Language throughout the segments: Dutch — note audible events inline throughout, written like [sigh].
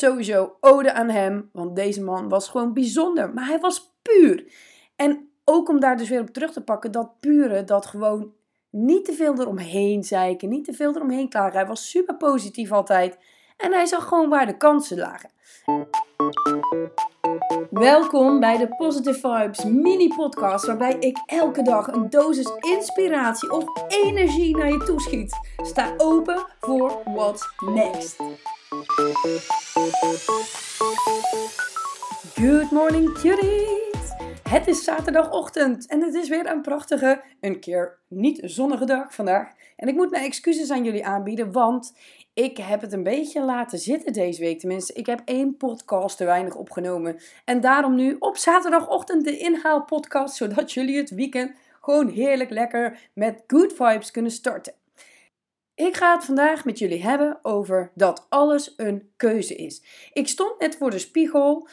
Sowieso ode aan hem, want deze man was gewoon bijzonder. Maar hij was puur. En ook om daar dus weer op terug te pakken, dat pure, dat gewoon niet te veel eromheen zeiken, niet te veel eromheen klagen. Hij was super positief altijd. En hij zag gewoon waar de kansen lagen. Welkom bij de Positive Vibes mini podcast, waarbij ik elke dag een dosis inspiratie of energie naar je toeschiet. Sta open voor what's next. Good morning, cuties! Het is zaterdagochtend en het is weer een prachtige, een keer niet zonnige dag vandaag. En ik moet mijn excuses aan jullie aanbieden, want ik heb het een beetje laten zitten deze week. Tenminste, ik heb één podcast te weinig opgenomen. En daarom nu op zaterdagochtend de inhaalpodcast, zodat jullie het weekend gewoon heerlijk lekker met good vibes kunnen starten. Ik ga het vandaag met jullie hebben over dat alles een keuze is. Ik stond net voor de spiegel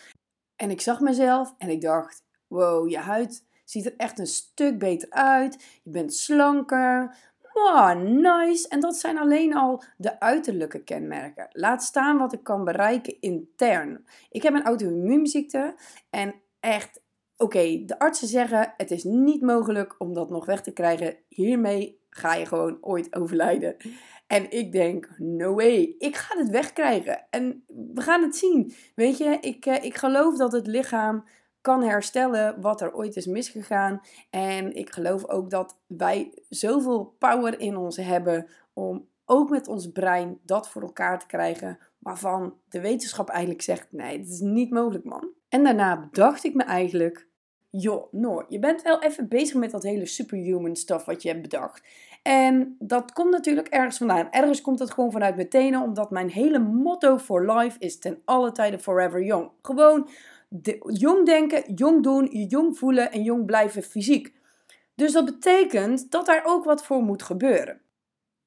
en ik zag mezelf en ik dacht: wow, je huid ziet er echt een stuk beter uit. Je bent slanker. Wow, nice. En dat zijn alleen al de uiterlijke kenmerken. Laat staan wat ik kan bereiken intern. Ik heb een auto-immuunziekte en echt, oké, de artsen zeggen het is niet mogelijk om dat nog weg te krijgen. Hiermee ga je gewoon ooit overlijden. En ik denk, no way, ik ga het wegkrijgen. En we gaan het zien. Weet je, ik, eh, ik geloof dat het lichaam kan herstellen wat er ooit is misgegaan. En ik geloof ook dat wij zoveel power in ons hebben om ook met ons brein dat voor elkaar te krijgen. Waarvan de wetenschap eigenlijk zegt: nee, dat is niet mogelijk, man. En daarna bedacht ik me eigenlijk: joh, Noor, je bent wel even bezig met dat hele superhuman stuff wat je hebt bedacht. En dat komt natuurlijk ergens vandaan. Ergens komt dat gewoon vanuit mijn tenen, omdat mijn hele motto for life is ten alle tijden forever young. Gewoon jong denken, jong doen, jong voelen en jong blijven fysiek. Dus dat betekent dat daar ook wat voor moet gebeuren.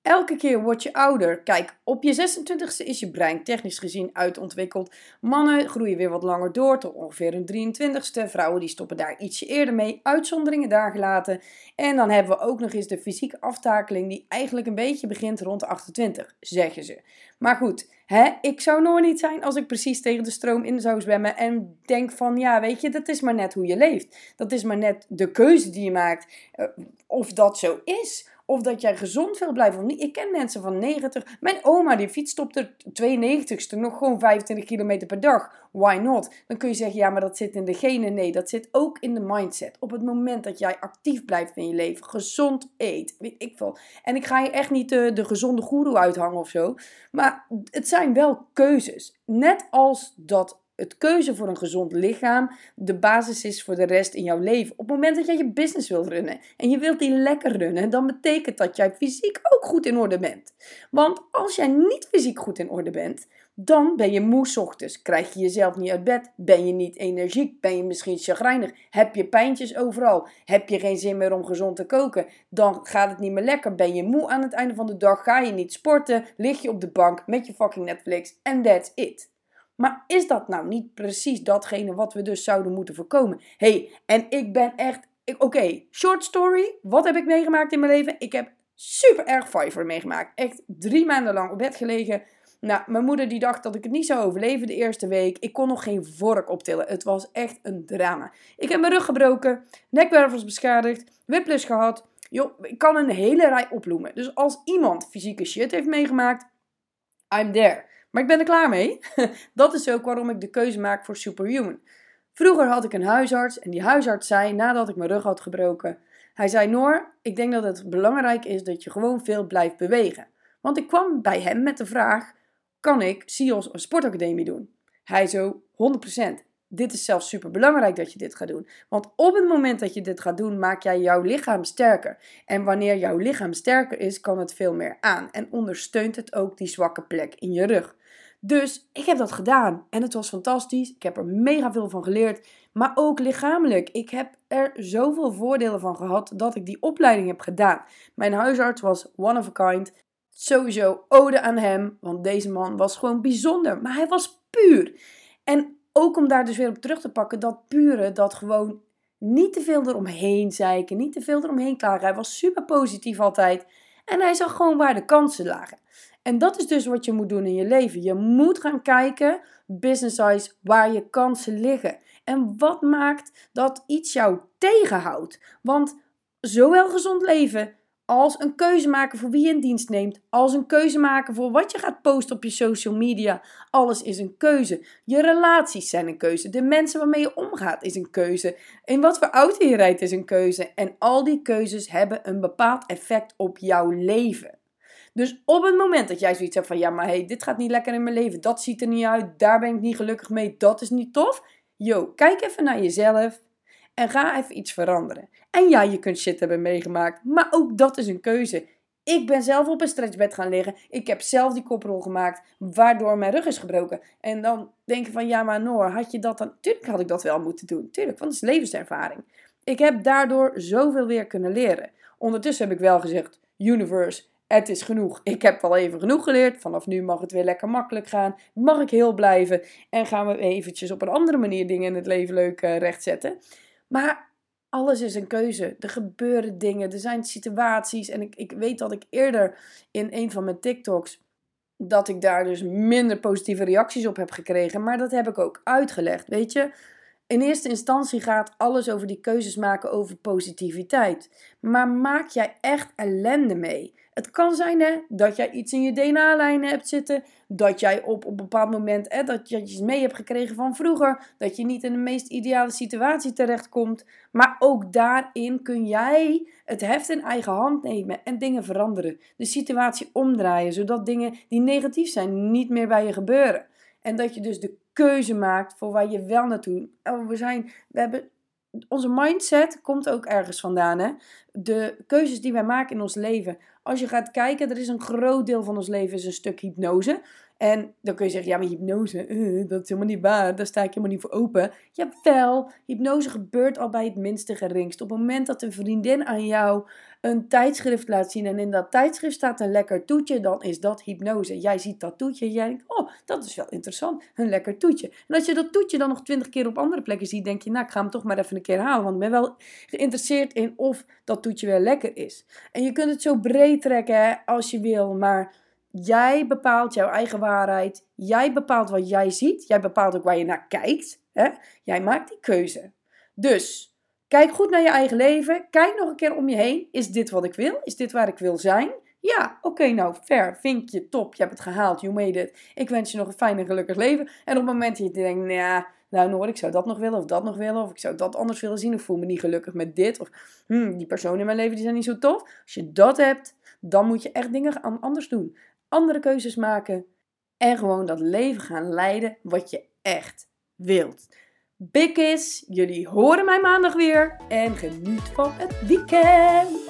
Elke keer word je ouder. Kijk, op je 26e is je brein technisch gezien uitontwikkeld. Mannen groeien weer wat langer door tot ongeveer een 23ste. Vrouwen die stoppen daar ietsje eerder mee. Uitzonderingen daar gelaten. En dan hebben we ook nog eens de fysieke aftakeling die eigenlijk een beetje begint rond de 28, zeggen ze. Maar goed, hè, ik zou nooit niet zijn als ik precies tegen de stroom in zou zwemmen en denk van ja, weet je, dat is maar net hoe je leeft. Dat is maar net de keuze die je maakt. Uh, of dat zo is. Of dat jij gezond wil blijven of niet. Ik ken mensen van 90. Mijn oma die fietst op de 92ste nog gewoon 25 kilometer per dag. Why not? Dan kun je zeggen, ja, maar dat zit in de genen. Nee, dat zit ook in de mindset. Op het moment dat jij actief blijft in je leven, gezond eet, weet ik veel. En ik ga je echt niet de, de gezonde goeroe uithangen of zo. Maar het zijn wel keuzes. Net als dat het keuze voor een gezond lichaam de basis is voor de rest in jouw leven. Op het moment dat jij je business wilt runnen en je wilt die lekker runnen, dan betekent dat jij fysiek ook goed in orde bent. Want als jij niet fysiek goed in orde bent, dan ben je moe ochtends. Krijg je jezelf niet uit bed? Ben je niet energiek? Ben je misschien chagrijnig? Heb je pijntjes overal? Heb je geen zin meer om gezond te koken? Dan gaat het niet meer lekker. Ben je moe aan het einde van de dag? Ga je niet sporten? Lig je op de bank met je fucking Netflix? En that's it. Maar is dat nou niet precies datgene wat we dus zouden moeten voorkomen? hey, en ik ben echt. Oké, short story. Wat heb ik meegemaakt in mijn leven? Ik heb super erg Fiverr meegemaakt. Echt drie maanden lang op bed gelegen. Nou, mijn moeder die dacht dat ik het niet zou overleven de eerste week. Ik kon nog geen vork optillen. Het was echt een drama. Ik heb mijn rug gebroken, nekwervels beschadigd, whiplash gehad. Joh, ik kan een hele rij oploemen. Dus als iemand fysieke shit heeft meegemaakt, I'm there. Maar ik ben er klaar mee. [laughs] Dat is ook waarom ik de keuze maak voor Superhuman. Vroeger had ik een huisarts en die huisarts zei nadat ik mijn rug had gebroken. Hij zei: Noor, ik denk dat het belangrijk is dat je gewoon veel blijft bewegen. Want ik kwam bij hem met de vraag: kan ik SIOS een sportacademie doen? Hij zo: 100% dit is zelfs super belangrijk dat je dit gaat doen. Want op het moment dat je dit gaat doen, maak jij jouw lichaam sterker. En wanneer jouw lichaam sterker is, kan het veel meer aan. En ondersteunt het ook die zwakke plek in je rug. Dus ik heb dat gedaan en het was fantastisch. Ik heb er mega veel van geleerd, maar ook lichamelijk. Ik heb er zoveel voordelen van gehad dat ik die opleiding heb gedaan. Mijn huisarts was one of a kind. Sowieso ode aan hem, want deze man was gewoon bijzonder, maar hij was puur. En ook om daar dus weer op terug te pakken, dat pure, dat gewoon niet te veel eromheen zeiken, niet te veel eromheen klagen. Hij was super positief altijd en hij zag gewoon waar de kansen lagen. En dat is dus wat je moet doen in je leven. Je moet gaan kijken business eyes waar je kansen liggen. En wat maakt dat iets jou tegenhoudt? Want zowel gezond leven als een keuze maken voor wie je in dienst neemt, als een keuze maken voor wat je gaat posten op je social media. Alles is een keuze. Je relaties zijn een keuze. De mensen waarmee je omgaat is een keuze. In wat voor auto je rijdt is een keuze. En al die keuzes hebben een bepaald effect op jouw leven. Dus op het moment dat jij zoiets hebt van ja, maar hey, dit gaat niet lekker in mijn leven, dat ziet er niet uit, daar ben ik niet gelukkig mee, dat is niet tof. Yo, kijk even naar jezelf en ga even iets veranderen. En ja, je kunt shit hebben meegemaakt, maar ook dat is een keuze. Ik ben zelf op een stretchbed gaan liggen. Ik heb zelf die koprol gemaakt, waardoor mijn rug is gebroken. En dan denk je van, ja maar Noor, had je dat dan... Tuurlijk had ik dat wel moeten doen. Tuurlijk, want het is levenservaring. Ik heb daardoor zoveel weer kunnen leren. Ondertussen heb ik wel gezegd, universe, het is genoeg. Ik heb wel even genoeg geleerd. Vanaf nu mag het weer lekker makkelijk gaan. Mag ik heel blijven. En gaan we eventjes op een andere manier dingen in het leven leuk uh, rechtzetten. Maar alles is een keuze. Er gebeuren dingen. Er zijn situaties. En ik, ik weet dat ik eerder in een van mijn TikToks. Dat ik daar dus minder positieve reacties op heb gekregen. Maar dat heb ik ook uitgelegd. Weet je, in eerste instantie gaat alles over die keuzes maken over positiviteit. Maar maak jij echt ellende mee? Het kan zijn hè, dat jij iets in je DNA-lijnen hebt zitten. Dat jij op, op een bepaald moment hè, dat je iets mee hebt gekregen van vroeger. Dat je niet in de meest ideale situatie terechtkomt. Maar ook daarin kun jij het heft in eigen hand nemen en dingen veranderen. De situatie omdraaien, zodat dingen die negatief zijn niet meer bij je gebeuren. En dat je dus de keuze maakt voor waar je wel naartoe. Oh, we zijn, we hebben onze mindset komt ook ergens vandaan. Hè? De keuzes die wij maken in ons leven. Als je gaat kijken, er is een groot deel van ons leven is een stuk hypnose. En dan kun je zeggen, ja, maar hypnose, uh, dat is helemaal niet waar. Daar sta ik helemaal niet voor open. Jawel, hypnose gebeurt al bij het minste geringst. Op het moment dat een vriendin aan jou een tijdschrift laat zien en in dat tijdschrift staat een lekker toetje, dan is dat hypnose. Jij ziet dat toetje en jij denkt, oh, dat is wel interessant, een lekker toetje. En als je dat toetje dan nog twintig keer op andere plekken ziet, denk je, nou, ik ga hem toch maar even een keer halen, want ik ben wel geïnteresseerd in of dat toetje weer lekker is. En je kunt het zo breed trekken hè, als je wil, maar Jij bepaalt jouw eigen waarheid. Jij bepaalt wat jij ziet. Jij bepaalt ook waar je naar kijkt. Hè? Jij maakt die keuze. Dus kijk goed naar je eigen leven. Kijk nog een keer om je heen. Is dit wat ik wil? Is dit waar ik wil zijn? Ja, oké, nou, fair. Vinkje, top. Je hebt het gehaald. You made it. Ik wens je nog een fijn en gelukkig leven. En op het moment dat je denkt, nou, nou Noor, ik zou dat nog willen of dat nog willen. Of ik zou dat anders willen zien. Of voel me niet gelukkig met dit. Of hmm, die personen in mijn leven die zijn niet zo tof. Als je dat hebt, dan moet je echt dingen anders doen andere keuzes maken en gewoon dat leven gaan leiden wat je echt wilt. Big is, jullie horen mij maandag weer en geniet van het weekend.